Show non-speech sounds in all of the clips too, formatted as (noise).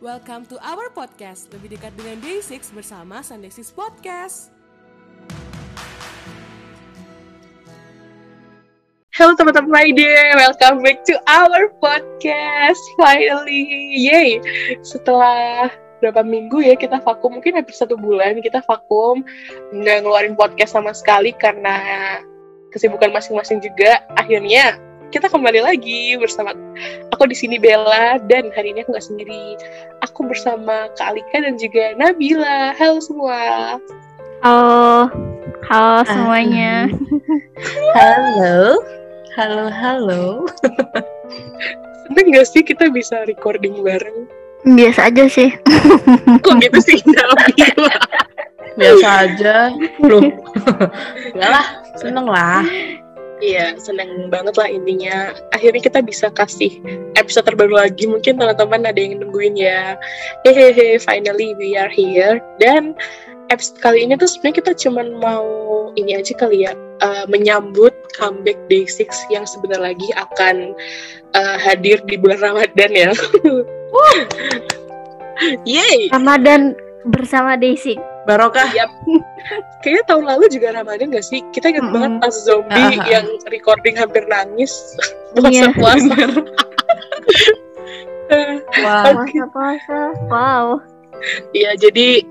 Welcome to our podcast, lebih dekat dengan Day6 bersama Sunday 6 Podcast. Halo teman-teman Friday, welcome back to our podcast. Finally, yay! Setelah berapa minggu ya kita vakum, mungkin hampir satu bulan kita vakum, nggak ngeluarin podcast sama sekali karena kesibukan masing-masing juga. Akhirnya kita kembali lagi bersama aku di sini Bella dan hari ini aku nggak sendiri. Aku bersama Kak Alika dan juga Nabila. Halo semua. Halo, halo semuanya. (laughs) Halo, halo, halo. Seneng gak sih kita bisa recording bareng? Biasa aja sih. (laughs) Kok gitu sih Nabila? Biasa aja. Loh. (laughs) Enggak lah, seneng lah. Iya, seneng banget lah intinya. Akhirnya kita bisa kasih episode terbaru lagi. Mungkin teman-teman ada yang nungguin ya. Hehehe, finally we are here. Dan episode kali ini tuh sebenarnya kita cuman mau ini aja kali ya, uh, menyambut comeback Day 6 yang sebentar lagi akan uh, hadir di bulan Ramadan ya. (laughs) Yeay! Ramadan bersama Daisy. Barokah. Yap. (laughs) Kayaknya tahun lalu juga Ramadan gak sih? Kita ingat Mm-mm. banget pas zombie Ah, ah, ah. yang recording hampir nangis (laughs) Iya. puasa-puasa. (laughs) Wah, Puasa-puasa. Wow. Iya, jadi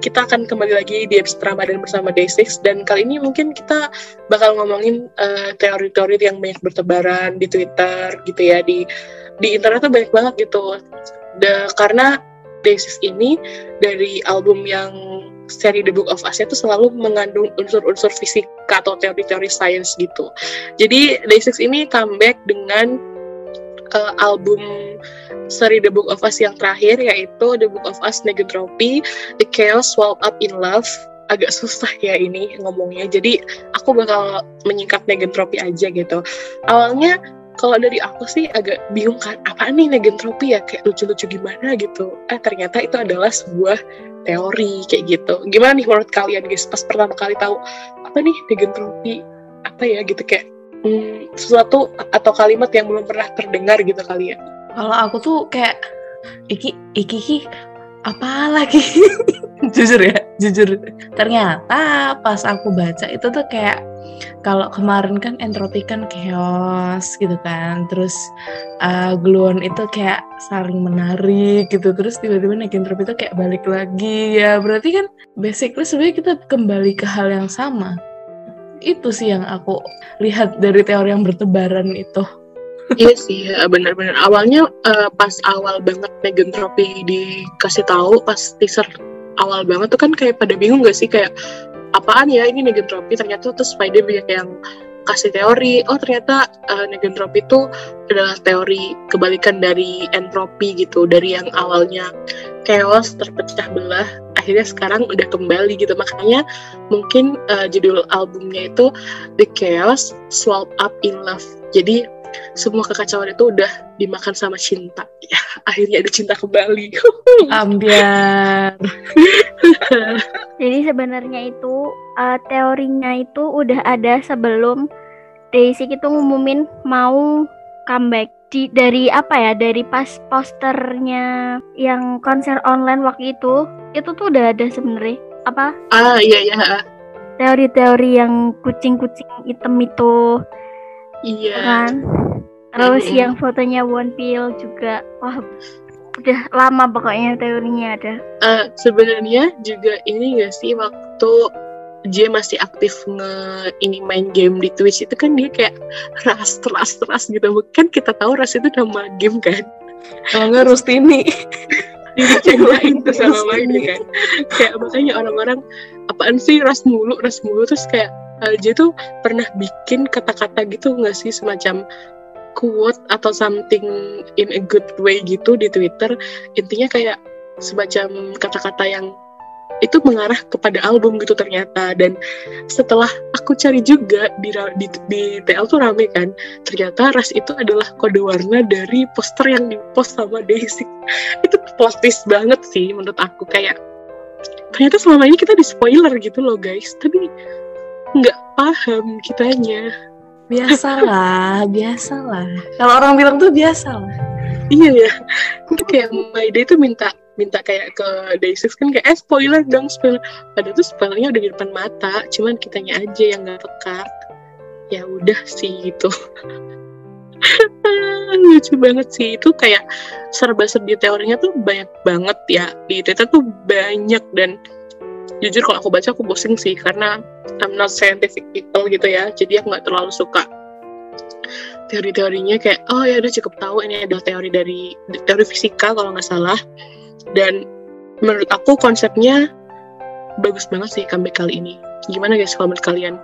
kita akan kembali lagi di episode Ramadan bersama Day6 dan kali ini mungkin kita bakal ngomongin eh, teori-teori yang banyak bertebaran di Twitter gitu ya di di internet tuh banyak banget gitu. Da- karena Day6 ini dari album yang seri The Book of Us itu selalu mengandung unsur-unsur fisika atau teori-teori sains gitu. Jadi Day6 ini comeback dengan eh, album seri The Book of Us yang terakhir yaitu The Book of Us Negentropy, The Chaos Swallowed Up in Love. Agak susah ya ini ngomongnya. Jadi aku bakal menyingkat negentropy aja gitu. Awalnya kalau dari aku sih agak bingung kan apa nih negentropy ya kayak lucu-lucu gimana gitu. Eh ternyata itu adalah sebuah teori kayak gitu. Gimana nih menurut kalian guys pas pertama kali tahu apa nih negentropy apa ya gitu kayak hmm, sesuatu atau kalimat yang belum pernah terdengar gitu kali ya. kalau aku tuh kayak iki iki iki apa lagi? (laughs) jujur ya, jujur. Ternyata pas aku baca itu tuh kayak kalau kemarin kan entropi kan chaos gitu kan, terus uh, gluon itu kayak saling menarik gitu, terus tiba-tiba entropi itu kayak balik lagi ya. Berarti kan basically sebenarnya kita kembali ke hal yang sama. Itu sih yang aku lihat dari teori yang bertebaran itu. iya sih, ya, benar-benar. Awalnya eh, pas awal banget Negentropy dikasih tahu pas teaser awal banget tuh kan kayak pada bingung gak sih kayak apaan ya ini Negentropy ternyata terus Spider banyak yang kasih teori. Oh ternyata eh, Negentropy itu adalah teori kebalikan dari entropi gitu dari yang awalnya chaos terpecah belah akhirnya sekarang udah kembali gitu. Makanya mungkin eh, judul albumnya itu The Chaos Swallowed Up in Love. Jadi semua kekacauan itu udah dimakan sama cinta. Ya akhirnya ada cinta kembali. Ambiar. (laughs) Jadi sebenarnya itu uh, teorinya itu udah ada sebelum Daisy itu ngumumin mau comeback. Di dari apa ya? Dari pas posternya yang konser online waktu itu itu tuh udah ada sebenarnya. Apa? Ah iya iya teori-teori yang kucing-kucing hitam itu iya. Kan? Terus Mm-mm. yang fotonya One Pill juga wah udah lama pokoknya teorinya ada. Eh, sebenarnya juga ini gak sih waktu J masih aktif nge ini main game di Twitch itu kan dia kayak ras ras ras gitu. Kan kita tahu ras itu nama game kan? Kalau nggak Rustini. (laughs) dicenglain tuh sama mainnya kan? Kayak makanya orang-orang apaan sih ras mulu ras mulu terus kayak eh, J tuh pernah bikin kata-kata gitu nggak sih? Semacam quote atau something in a good way gitu di Twitter. Intinya kayak semacam kata-kata yang itu mengarah kepada album gitu ternyata. Dan setelah aku cari juga di di, di TL tuh rame kan ternyata ras itu adalah kode warna dari poster yang dipost sama Daisy. (laughs) Itu plot banget sih menurut aku kayak ternyata selama ini kita di spoiler gitu loh guys. Tapi nggak paham kitanya. Biasalah, (laughs) biasalah. Kalau orang bilang tuh biasalah. iya ya. Kan kayak My Day tuh minta minta kayak ke Day6 kan kayak eh spoiler dong spoiler. Padahal tuh spoilernya udah di depan mata cuman kitanya aja yang nggak peka ya udah sih gitu. (laughs) Lucu banget sih. Itu kayak serba-serbi teorinya tuh banyak banget ya. Di Twitter tuh banyak dan jujur kalau aku baca aku bosen sih karena I'm not scientific people gitu ya. Jadi aku nggak terlalu suka teori-teorinya kayak oh ya udah cukup tahu ini adalah teori dari teori fisika kalau nggak salah. Dan menurut aku konsepnya bagus banget sih comeback kali ini. Gimana guys kalau menurut kalian?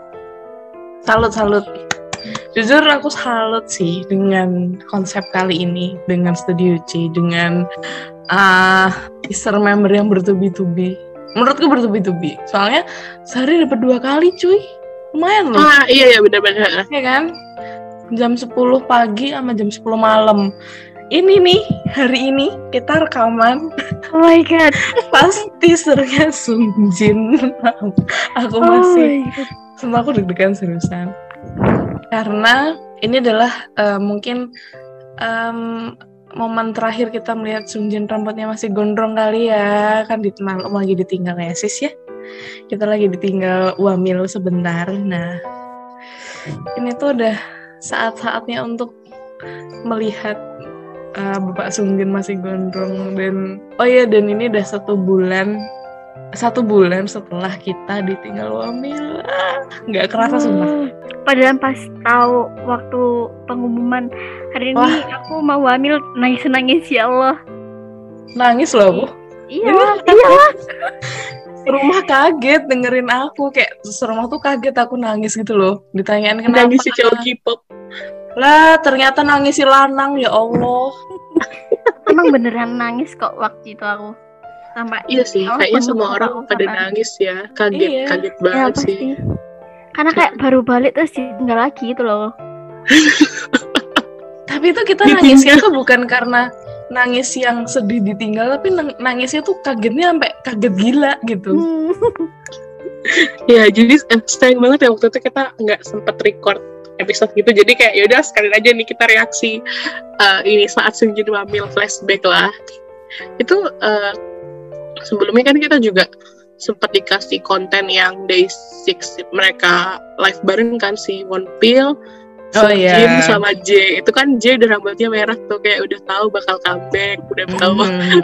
Salut salut. Jujur aku salut sih dengan konsep kali ini dengan Studio C dengan ah teaser member yang bertubi-tubi menurutku bertubi-tubi. Soalnya sehari dapat dua kali cuy. Lumayan loh. Ah iya ya benar-benar ya kan? Jam 10 pagi sama jam 10 malam. Ini nih hari ini kita rekaman. Oh my god. (laughs) pas teasernya Sungjin aku Oh masih God. Sumpah aku deg-degan seriusan. Karena ini adalah eh, mungkin em, momen terakhir kita melihat Sungjin rambutnya masih gondrong kali ya. Kan dikenal lagi ditinggal ya sis ya. Kita lagi ditinggal wamil sebentar. Nah, ini tuh udah saat-saatnya untuk melihat eh, Bapak Sungjin masih gondrong dan oh iya dan ini udah satu bulan satu bulan setelah kita ditinggal wamil nggak kerasa sumpah Oh, Padahal pas tahu waktu pengumuman hari ini Wah. aku mau hamil nangis nangis ya Allah. nangis loh aku Iya, Ini- iya. (laughs) rumah kaget dengerin aku kayak serumah tuh kaget aku nangis gitu loh. Ditanyain kenapa nangis si cowok K-pop. Lah ternyata nangis si lanang ya Allah. (laughs) Emang beneran nangis kok waktu itu aku. Sampai iya sih Oh, kayaknya semua orang pada nangis ya kaget Iya. kaget ya banget sih pasti. Karena kayak baru balik terus ditinggal lagi gitu loh. (laughs) tapi itu kita nangisnya tuh bukan karena nangis yang sedih ditinggal tapi nang- nangisnya tuh kagetnya sampai kaget gila gitu Hmm. (laughs) Ya, jadi eh, sayang banget ya waktu itu kita nggak sempet record episode gitu. Jadi kayak yaudah sekalian aja nih kita reaksi eh, ini saat Sungjin Wamil flashback lah. Itu eh, sebelumnya kan kita juga sempat dikasih konten yang day 6 mereka live bareng kan si One Pill Oh, iya. Jin sama J itu kan J udah rambutnya merah tuh kayak udah tahu bakal comeback udah tahu Hmm.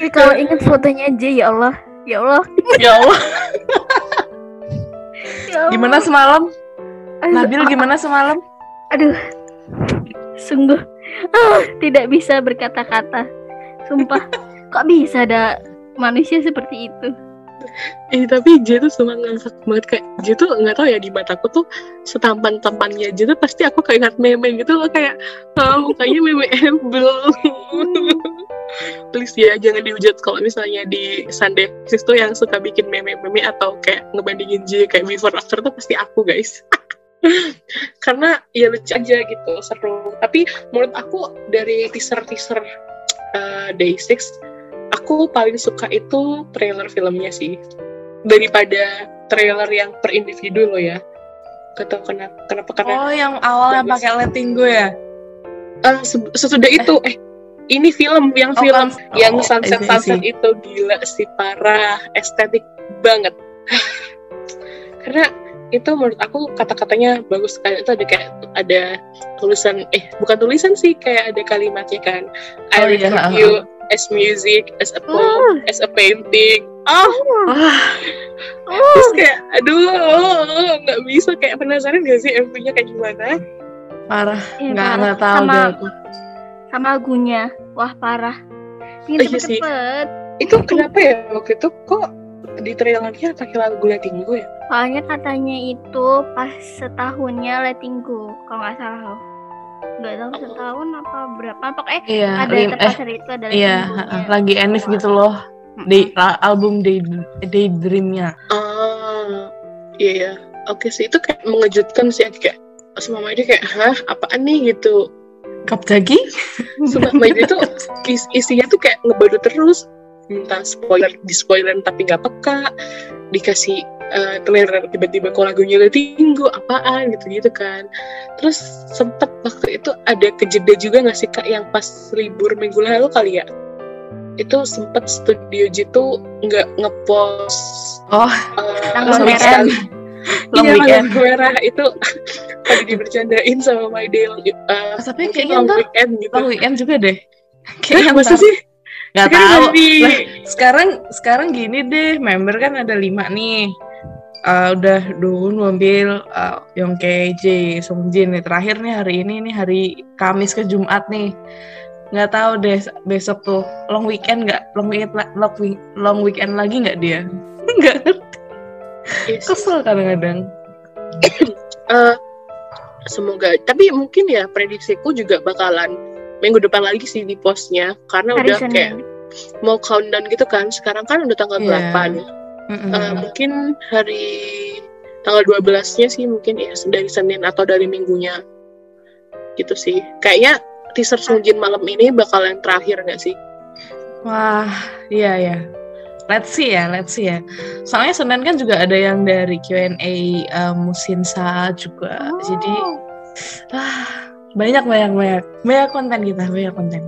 Ih, Kalau ingat fotonya aja ya Allah. Ya Allah. ya Allah Ya Allah. gimana semalam Aduh, Nabil gimana semalam Aduh. Sungguh ah, tidak bisa berkata-kata. Sumpah. Kok bisa ada manusia seperti itu? Eh tapi J tuh semua ngangkat banget kayak J tuh nggak tahu ya di mataku tuh setampan tampannya J tuh pasti aku kayak ingat meme gitu loh kayak ah, mukanya meme embel. Please ya jangan dihujat kalau misalnya di Sunday Sis tuh yang suka bikin meme-meme atau kayak ngebandingin J kayak before after tuh pasti aku guys. (laughs) Karena ya lucu aja gitu seru. Tapi menurut aku dari teaser-teaser uh, Day 6 aku paling suka itu trailer filmnya sih. Daripada trailer yang per individu loh ya. Gak tau kenapa kenapa karena oh yang awalnya pakai letting go ya? Eh, se- sesudah itu eh ini film yang Oh, film kan- yang oh, sunset I sunset see. itu gila sih parah estetik banget. (laughs) Karena itu menurut aku kata-katanya bagus sekali. Itu ada kayak ada tulisan eh bukan tulisan sih kayak ada kalimatnya kan. I Oh, iya, refer ha-ha. you as music as a poem as a painting oh Wah, terus kayak aduh nggak bisa kayak penasaran gak sih MV-nya kayak gimana parah Iya, nggak parah. nggak tahu Sama- deh aku Sama lagunya. Wah, parah. Oh, Ingin iya sih. cepet-cepet. itu kenapa ya waktu itu kok di trailernya pakai lagu Latingo ya Soalnya katanya itu pas setahunnya letting go, kalau nggak salah loh. Nggak tahu setahun apa berapa, pokoknya iya ada lim- eh terpasar itu ada iya lagi Enif gitu loh. Di la- album Day Daydreamnya ah iya ya oke sih itu kayak mengejutkan sih kayak semua dia kayak hah apaan nih? gitu. Kapjagi (laughs) Sumpah My Day tuh is- isinya tuh kayak ngebadu terus. Minta spoiler di spoilerin tapi nggak peka. Dikasih uh, tiba-tiba kok lagunya Tinggu apaan gitu-gitu kan terus sempet waktu itu ada kejeda juga nggak sih kak yang pas libur minggu lalu kali ya itu sempet studio G tuh nggak ngepost Oh, uh, sama merah. sekali. (laughs) long Iya, weekend. tanggal merah itu tadi dibercandain sama My Day long, uh, Tapi kayaknya long ntar weekend gitu. Long weekend juga deh. Kayaknya masa sih? Nggak Sekarang tahu. Lah, sekarang sekarang gini deh, member kan ada lima nih. Eh, udah Dun, Wambil, uh, Yongke, J, Songjin nih. Terakhir nih hari ini nih hari Kamis ke Jumat nih. Nggak tahu deh besok tuh long weekend nggak long weekend long, week- long weekend lagi nggak dia? (laughs) Nggak ngerti. Yes. Kesel kadang-kadang. (coughs) Eh, semoga tapi mungkin ya prediksiku juga bakalan minggu depan lagi sih di postnya karena Hari udah kayak Senin. mau countdown gitu kan sekarang kan udah tanggal Iya. 8 Mm-mm. Eh, mungkin hari tanggal 12 nya sih mungkin ya dari Senin atau dari minggunya gitu sih kayaknya teaser Sungjin malam ini bakal yang terakhir nggak sih Wah, iya ya. Let's see ya, let's see ya. Soalnya Senin kan juga ada yang dari Q&A uh, Musinsa juga. Oh. Jadi ah, banyak banyak banyak banyak konten kita, banyak konten.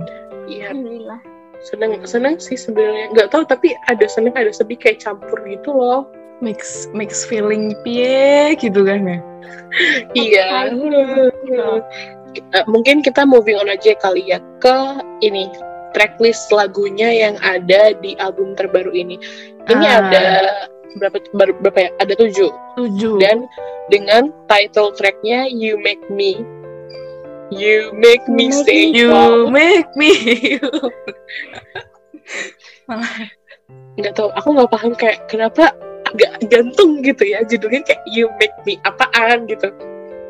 iya Alhamdulillah. Seneng seneng sih sebenarnya. Nggak tahu tapi ada seneng ada sedih kayak campur gitu loh. Mix mix feeling pie gitu kan ya. (laughs) iya. Eh, mungkin kita moving on aja kali ya ke ini tracklist lagunya yang ada di album terbaru ini. Ini Ah. ada berapa berapa ya? Ada tujuh. Tujuh. dan dengan title tracknya You Make Me You Make Me You Make Say Me you Wow. (laughs) make me. nggak tahu aku nggak paham kayak kenapa agak gantung gitu ya judulnya kayak You Make Me apaan gitu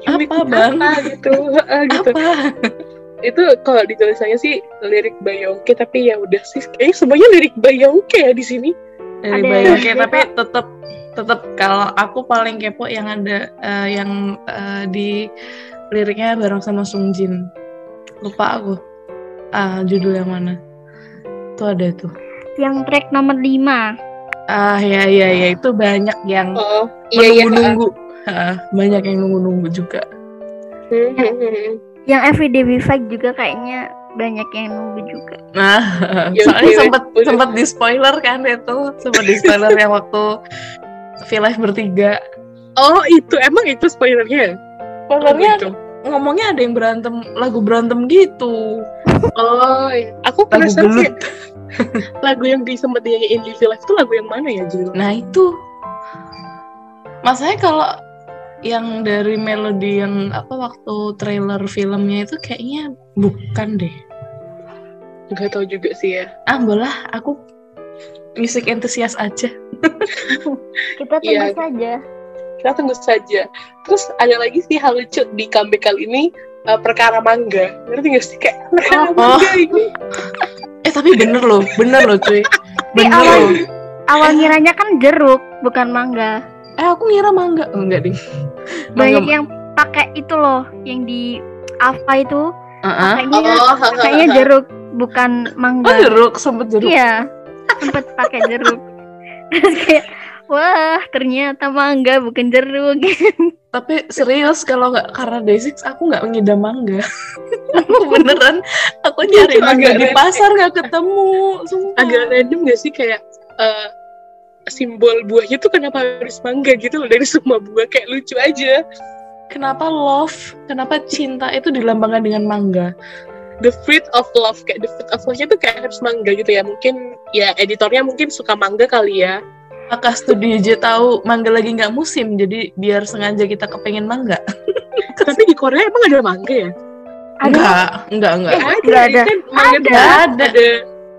You Apa, Bang? apa gitu Heeh, (laughs) gitu Apa? itu kalau di tulisannya sih lirik Bayongke tapi ya udah sih kayaknya semuanya lirik Bayongke ya di sini Ada Bayongke tapi tetap tetap kalau aku paling kepo yang ada eh, yang eh, di liriknya bareng sama Sungjin. Lupa aku. Ah, judul yang mana? Tuh ada tuh. Yang track nomor 5. Ah ya ya ya itu banyak yang oh iya iya menunggu-nunggu. Ah, banyak yang nunggu-nunggu juga. Hmm, hmm, hmm. Yang Everyday We Fight juga kayaknya banyak yang nunggu juga. Nah, (laughs) Ya, soalnya udah, sempat udah. sempat di spoiler kan itu, sempat di spoiler yang waktu V-Live bertiga. oh itu emang itu spoilernya Spoilernya oh, gitu. Ngomongnya ada yang berantem lagu berantem gitu. oh aku Lagu penasaran gelut. (laughs) lagu yang di sempat dinyanyiin di Live itu lagu yang mana ya Jul? Nah itu, masanya kalau yang dari melodi yang apa waktu trailer filmnya itu kayaknya bukan deh. nggak tahu juga sih ya Ah bolah, aku musik entusias aja. Kita tunggu Iya. saja. Kita tunggu saja terus ada lagi sih hal lucu di comeback kali ini eh, perkara mangga ngerti nggak sih kayak perkara Oh. mangga ini Eh tapi bener loh, bener loh cuy. Bener awal- loh. Awal ngiranya kan jeruk, bukan mangga. Eh aku ngira mangga, enggak ding. Banyak yang pakai itu loh, yang di Ava itu Heeh. pakainya oh pakainya jeruk, bukan Oh mangga. jeruk, sempet jeruk. Iya, sempet pakai jeruk. (laughs) Terus kayak, wah ternyata mangga bukan jeruk. (laughs) Tapi serius kalau nggak karena Day6 aku nggak mengidam mangga. Aku Beneran, aku nyari mangga di pasar nggak ketemu. Sumpah. agak random gak sih kayak eh, simbol buahnya tuh kenapa harus mangga gitu loh dari semua buah kayak lucu aja Kenapa love, kenapa cinta itu dilambangkan dengan mangga? the fruit of love kayak the fruit of love nya tuh kayak harus mangga gitu ya mungkin ya editornya mungkin suka mangga kali ya Apakah studio J tahu mangga lagi nggak musim, jadi biar sengaja kita kepengen mangga? (laughs) tapi di Korea emang ada mangga ya Ada Enggak, enggak, enggak. Eh, nggak ini ada. kan mangga Ada. ada ada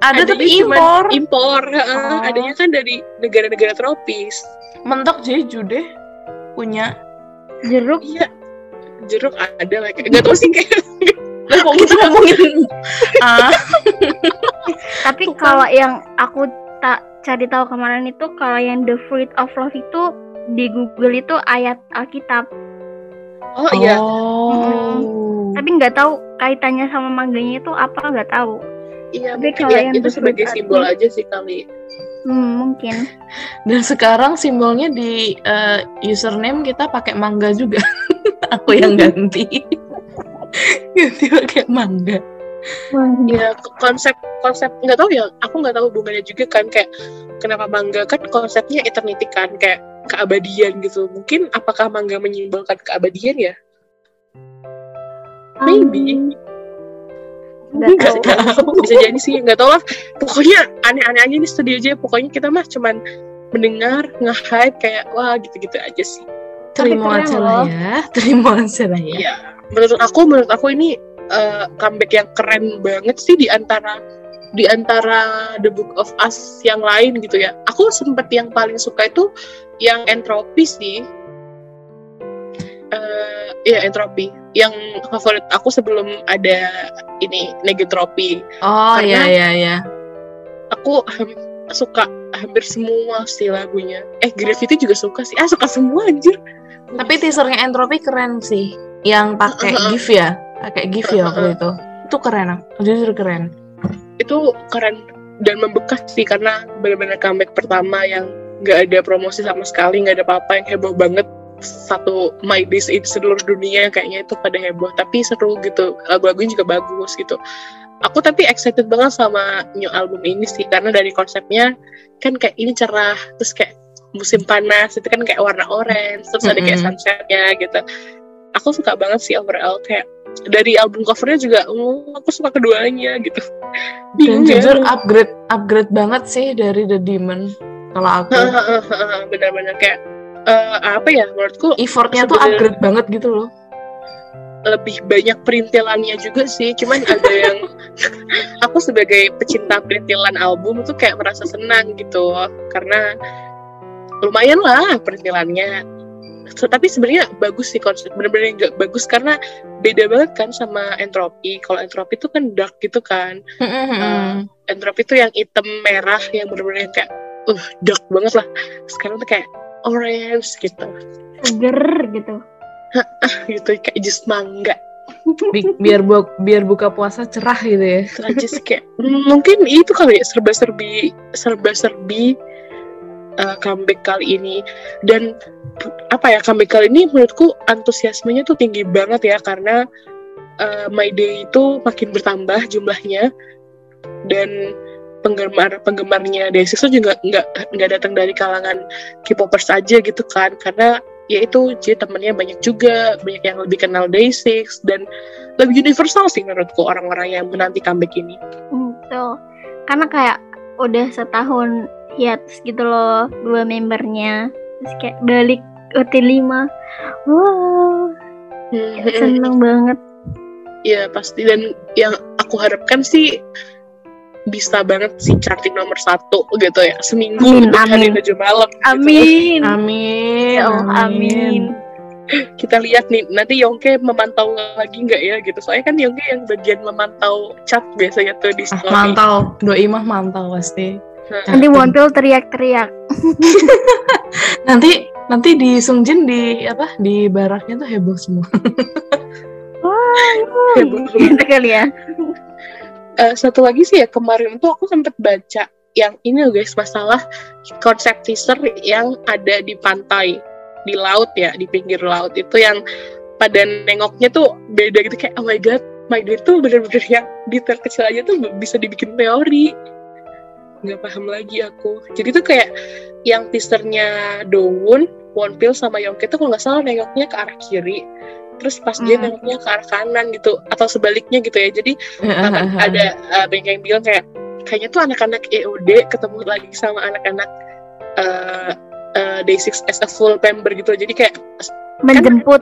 Ada tapi impor. impor heeh. Oh. adanya kan dari negara-negara tropis Mentok Jeju deh punya. jeruk, iya jeruk ada lah kayak nggak tahu sih kayak Lah kok kita ngomongin ah, tapi kalau yang aku tak cari tahu kemarin itu kalau yang the fruit of love itu di Google itu ayat Alkitab. oh iya Oh. Tapi nggak tahu kaitannya sama mangganya itu apa nggak tahu. iya tapi mungkin kalau ya yang itu sebagai simbol arti- aja sih kali Hmm, mungkin. (laughs) Dan sekarang simbolnya di eh, username kita pakai mangga juga. (laughs) Aku yang ganti. (laughs) ganti pakai mangga. Wah, ya konsep konsep nggak tahu ya aku nggak tahu hubungannya juga kan kayak kenapa mangga kan konsepnya eternity kan kayak keabadian gitu mungkin apakah mangga menyimbolkan keabadian ya maybe Nggak nggak tahu. tahu bisa jadi sih nggak tahu lah pokoknya aneh-aneh aja nih studio aja pokoknya kita mah cuman mendengar nge-hype kayak wah gitu-gitu aja sih Terima aja loh. lah ya. Terima aja lah ya. Iya. menurut aku menurut aku ini eh, comeback yang keren banget sih di antara di antara The Book of Us yang lain gitu ya. Aku sempet yang paling suka itu yang entropi sih. Eh iya entropi. Yang favorit aku sebelum ada ini negetropi. Oh iya iya iya. Aku suka hampir semua sih lagunya. Eh Gravity juga suka sih. Ah suka semua anjir. Tapi teasernya Entropi keren sih. Yang pakai Uh-uh. GIF ya. Pakai GIF ya waktu itu. Itu keren. Jujur keren. itu keren dan membekas sih karena benar-benar comeback pertama yang nggak ada promosi sama sekali nggak ada apa-apa yang heboh banget satu My Days in seluruh dunia kayaknya itu pada heboh tapi seru gitu lagu-lagunya juga bagus gitu aku tapi excited banget sama new album ini sih karena dari konsepnya kan kayak ini cerah terus kayak musim panas itu kan kayak warna orange terus ada kayak sunsetnya gitu aku suka banget sih overall kayak dari album covernya juga oh, aku suka keduanya gitu Dan ya jujur upgrade upgrade banget sih dari The Demon. Kalau aku benar-benar kayak eh, apa ya menurutku effortnya tuh upgrade banget gitu loh. lebih banyak perintilannya juga sih cuman ada (laughs) yang aku sebagai pecinta perintilan album tuh kayak merasa senang gitu karena lumayan lah perintilannya So, tapi sebenarnya bagus sih konsep bener-bener nggak bagus karena beda banget kan sama entropi kalau entropi itu kan dark gitu kan Mm-mm. entropi itu yang hitam merah yang bener-bener kayak uh dark banget lah sekarang tuh kayak orange gitu Seger gitu. gitu kayak jus mangga Bi- biar bu biar buka puasa cerah gitu ya. aja sih kayak hmm, mungkin itu kali ya serba-serbi serba-serbi uh, comeback kali ini. Dan apa ya comeback kali ini menurutku antusiasmenya tuh tinggi banget ya karena uh, My Day itu makin bertambah jumlahnya. Dan penggemar penggemarnya Day6 tuh juga nggak nggak datang dari kalangan K-popers aja gitu kan. Karena ya itu jadi temennya banyak juga banyak yang lebih kenal Day6 dan lebih universal sih menurutku orang-orang yang menanti comeback ini. Hmm, Betul. Karena kayak udah setahun hiatus gitu loh dua membernya. Terus kayak balik OT5. Wow, seneng banget. ya pasti dan yang aku harapkan sih bisa banget sih charting nomor satu gitu ya seminggu Amin, untuk hari amin. tujuh malam gitu. Amin. Amin. Ya Allah, amin. kita lihat nih nanti Yongke memantau lagi nggak ya gitu soalnya kan Yongke yang bagian memantau chat biasanya tuh di Ah, story mantau, doi mah mantau pasti. Nanti Wonpil teriak-teriak. (laughs) Nanti nanti di Sungjin di apa di baraknya tuh heboh semua. (laughs) Wah, (laughs) Heboh. gitu kali ya. Eh, satu lagi sih ya kemarin tuh aku sempet baca yang ini loh guys masalah konsep teaser yang ada di pantai di laut ya di pinggir laut itu yang pada nengoknya tuh beda gitu kayak oh my god my god tuh bener-bener yang detail kecil aja tuh bisa dibikin teori nggak paham lagi aku. Jadi tuh kayak yang teasernya Dowon, Wonpil sama Yongke tuh kalau nggak salah nengoknya ke arah kiri. Terus pas dia Hmm. nengoknya ke arah kanan gitu atau sebaliknya gitu ya. Jadi (laughs) ada uh, banyak yang bilang kayak kayaknya tuh anak-anak EOD ketemu lagi sama anak-anak uh, uh, Day6 as a full member gitu. Jadi kayak Menjemput.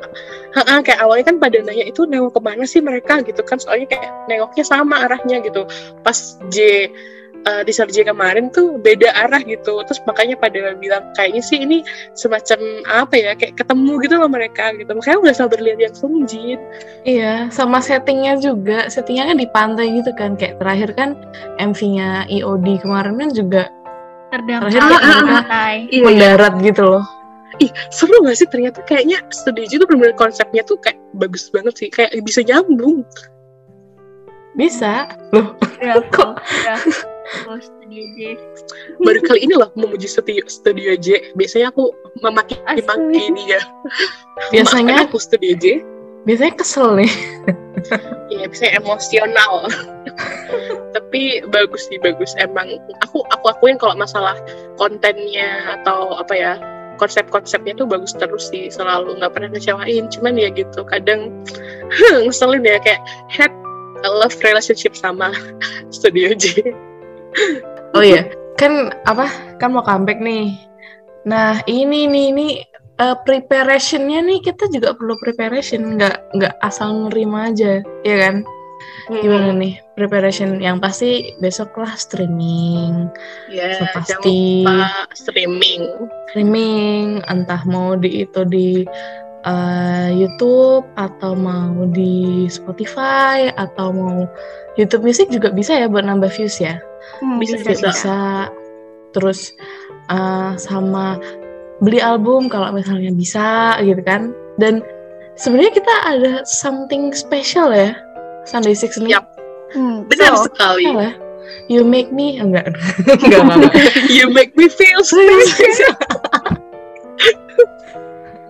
ha kayak awalnya kan pada nanya itu nengok ke mana sih mereka gitu kan. Soalnya kayak nengoknya sama arahnya gitu. Pas J uh, di J kemarin tuh beda arah gitu terus makanya pada bilang kayaknya sih ini semacam apa ya kayak ketemu gitu loh mereka gitu makanya nggak sabar lihat yang Sungjin Iya, sama settingnya juga. Settingnya kan di pantai gitu kan. Kayak terakhir kan MV-nya EOD kemarin kan juga Terdampar Terakhir di mereka- pantai. Iya, mendarat gitu loh. ih seru gak sih ternyata kayaknya studio itu benar-benar konsepnya tuh kayak bagus banget sih kayak bisa nyambung Bisa. Loh, Iya, (laughs) Kok? iya. Oh, studio J. Baru kali ini loh memuji studio, studio J. Biasanya aku memaki-maki dia. Biasanya- Makan aku studio J. Biasanya kesel nih. ya bisa emosional tapi bagus sih bagus emang aku aku akuin kalau masalah kontennya atau apa ya konsep-konsepnya tuh bagus terus sih selalu nggak pernah ngecewain cuman ya gitu kadang (laughs) ngeselin ya kayak had a love relationship sama (laughs) Studio J Oh iya, kan apa? Kan mau comeback nih. Nah, ini nih ini uh, preparationnya nih kita juga perlu preparation, nggak nggak asal nerima aja, ya kan? Gimana nih preparation? Yang pasti besok lah streaming, ya So, jangan pasti. lupa streaming streaming, entah mau di itu di uh, YouTube atau mau di Spotify atau mau YouTube Music juga bisa ya buat nambah views ya. Hmm, Bisa, juga bisa. bisa. Terus uh, sama beli album kalau misalnya bisa gitu kan. Dan sebenarnya kita ada something special ya Sunday Six ini. Yap. Hmm, benar so, sekali Apa ya? You make me enggak (laughs) (laughs) enggak enggak. you make me feel (laughs) special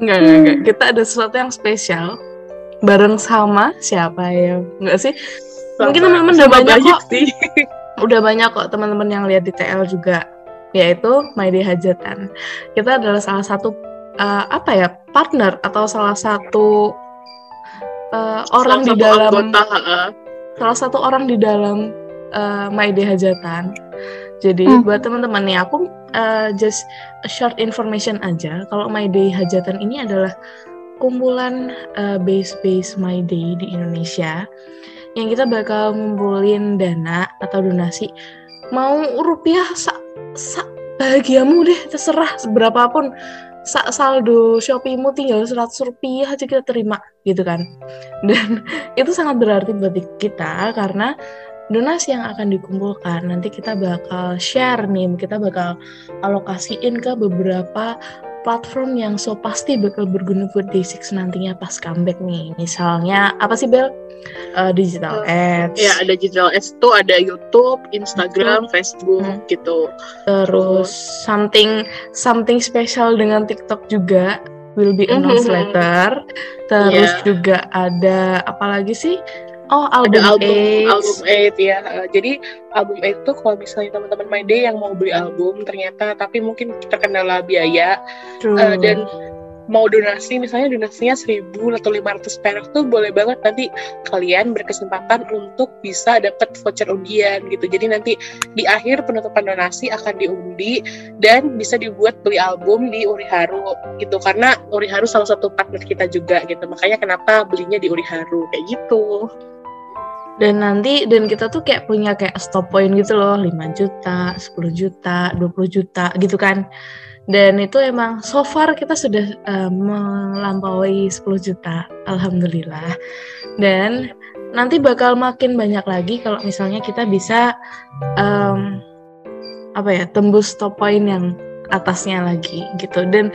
enggak, enggak, enggak. Kita ada sesuatu yang spesial bareng sama siapa ya? Enggak sih? Mungkin Sama- teman-teman udah banyak kok. sih Udah banyak kok teman-teman yang lihat di TL juga, yaitu My Day Hajatan. Kita adalah salah satu uh, apa ya partner atau salah satu uh, orang Salah di satu dalam anggota, heeh. salah satu orang di dalam uh, My Day Hajatan. Jadi Hmm. buat teman-teman nih aku uh, just a short information aja. Kalau My Day Hajatan ini adalah kumpulan uh, base-base My Day di Indonesia yang kita bakal ngumpulin dana atau donasi mau rupiah sak sak bahagiamu deh terserah seberapapun. Sak saldo Shopee-mu tinggal 100 rupiah aja kita terima gitu kan. Dan (laughs) itu sangat berarti buat kita karena donasi yang akan dikumpulkan nanti kita bakal share nih kita bakal alokasiin ke beberapa platform yang so pasti bakal berguna buat Day6 nantinya pas comeback nih misalnya apa sih Bel? Eh, digital ads Ya ada digital ads tuh ada YouTube, Instagram, Facebook Hmm. gitu. terus something something special dengan TikTok juga will be announced Mhm. later terus Iya. juga ada apa lagi sih oh Ada album, album AIDS. album 8 ya. Uh, jadi album 8 tuh kalau misalnya teman-teman My Day yang mau beli album ternyata tapi mungkin terkendala biaya True. uh, dan mau donasi misalnya donasinya 1000 atau 500 perak tuh boleh banget nanti kalian berkesempatan untuk bisa dapat voucher undian gitu. Jadi nanti di akhir penutupan donasi akan diundi dan bisa dibuat beli album di Uri Haru gitu karena Uri Haru salah satu partner kita juga gitu. Makanya kenapa belinya di Uri Haru kayak gitu. Dan nanti dan kita tuh kayak punya kayak stop point gitu loh 5 juta 10 juta 20 juta gitu kan. Dan itu emang so far kita sudah eh, melampaui 10 juta alhamdulillah. Dan nanti bakal makin banyak lagi kalau misalnya kita bisa em, apa ya tembus stop point yang atasnya lagi gitu. Dan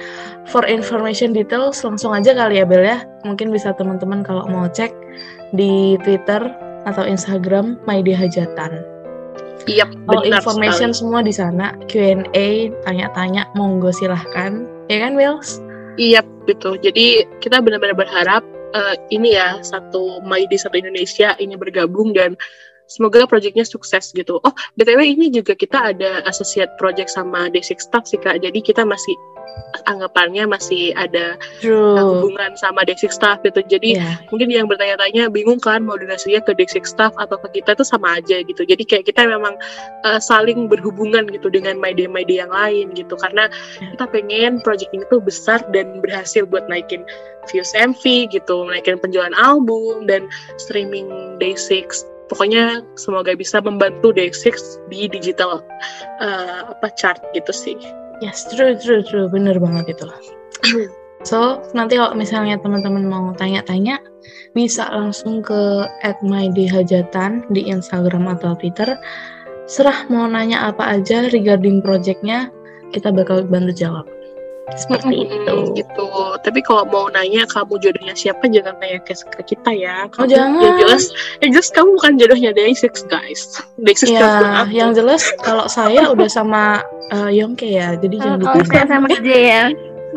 for information details langsung aja kali ya Bel ya. Mungkin bisa teman-teman kalau mau cek di Twitter atau Instagram Maide Hajatan. Iya, All benar information sekali. semua di sana, Q&A, tanya-tanya, monggo silahkan. Ya kan, Wills? Iya, betul. Jadi kita benar-benar berharap eh, ini ya satu My Day satu Indonesia ini bergabung dan semoga proyeknya sukses gitu. Oh, btw ini juga kita ada associate project sama Day6 Staff sih kak. Jadi kita masih anggapannya masih ada True. hubungan sama Day6 Staff gitu. Jadi Iya. mungkin yang bertanya-tanya bingung kan mau donasinya ke Day6 Staff atau ke kita itu sama aja gitu. Jadi kayak kita memang eh, saling berhubungan gitu dengan My Day My Day yang lain gitu. Karena kita pengen project ini tuh besar dan berhasil buat naikin views MV gitu, naikin penjualan album dan streaming Day6. Pokoknya semoga bisa membantu Day6 di digital eh, apa chart gitu sih. Yes, true, true, true. Bener banget itu. So, nanti kalau misalnya teman-teman mau tanya-tanya, bisa langsung ke @mydhajatan di Instagram atau Twitter. Serah mau nanya apa aja regarding projectnya, kita bakal bantu jawab. Seperti itu gitu. Tapi kalau mau nanya kamu jodohnya siapa jangan nanya ke, ke kita ya. Oh, Kamu, jangan. Yang jelas, yang jelas kamu bukan jodohnya Day6 guys. Day6 Ya, jodoh aku. yang jelas kalau saya udah sama eh, Yongke ya, jadi jangan kalau ditanya. saya sama J ya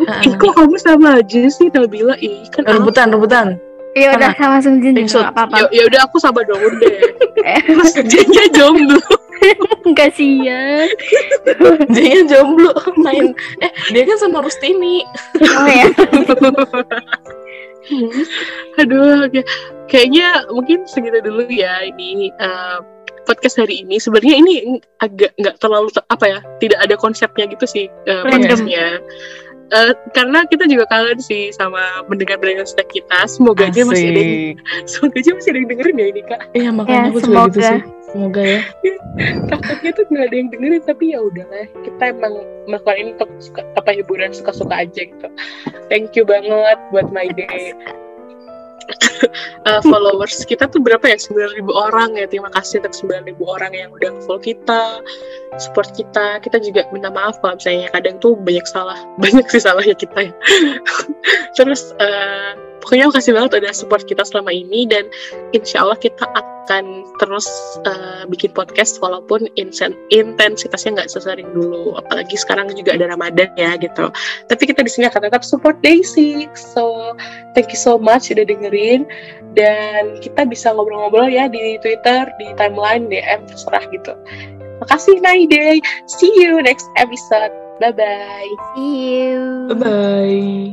Heeh. Ih, kok kamu sama aja sih Nabila? Ih, kan aku. rebutan, rebutan. ya udah sama Sung Jin Maksud, juga apa-apa Ya, ya udah aku sama dong deh. Eh. Dia jomblo. (laughs) kasihan (laughs) Dia jomblo main. Eh, dia kan sama Rustini. oh ya (laughs) Aduh, oke. kayaknya mungkin segitu dulu ya ini eh, podcast hari ini. Sebenarnya ini agak nggak terlalu te- apa ya, tidak ada konsepnya gitu sih Random. podcastnya. Eh, karena kita juga kangen sih sama mendengar-mendengar kita. Semoga aja masih ada yang, (laughs) semoga aja masih ada yang dengerin ya ini kak. Iya, makanya Ya, aku juga semoga. gitu sih. Semoga ya. (laughs) Takutnya tuh nggak ada yang dengerin tapi ya udahlah. Kita emang melakukan ini untuk suka, apa hiburan suka-suka aja gitu. Thank you banget buat my day. Uh, (laughs) followers kita tuh berapa ya? 9.000 orang ya. Terima kasih untuk 9.000 orang yang udah follow kita support kita. Kita juga minta maaf kalau misalnya kadang tuh banyak salah (laughs) banyak sih salahnya kita ya. (laughs) Terus uh, pokoknya makasih banget udah support kita selama ini dan insya Allah kita akan terus uh, bikin podcast walaupun intensitasnya nggak sesering dulu. Apalagi sekarang juga ada Ramadan ya gitu. Tapi kita di sini akan tetap support Day6 so thank you so much udah dengerin. Dan kita bisa ngobrol-ngobrol ya di Twitter di timeline DM terserah gitu. Makasih Naide see you next episode. Bye bye see you. Bye bye.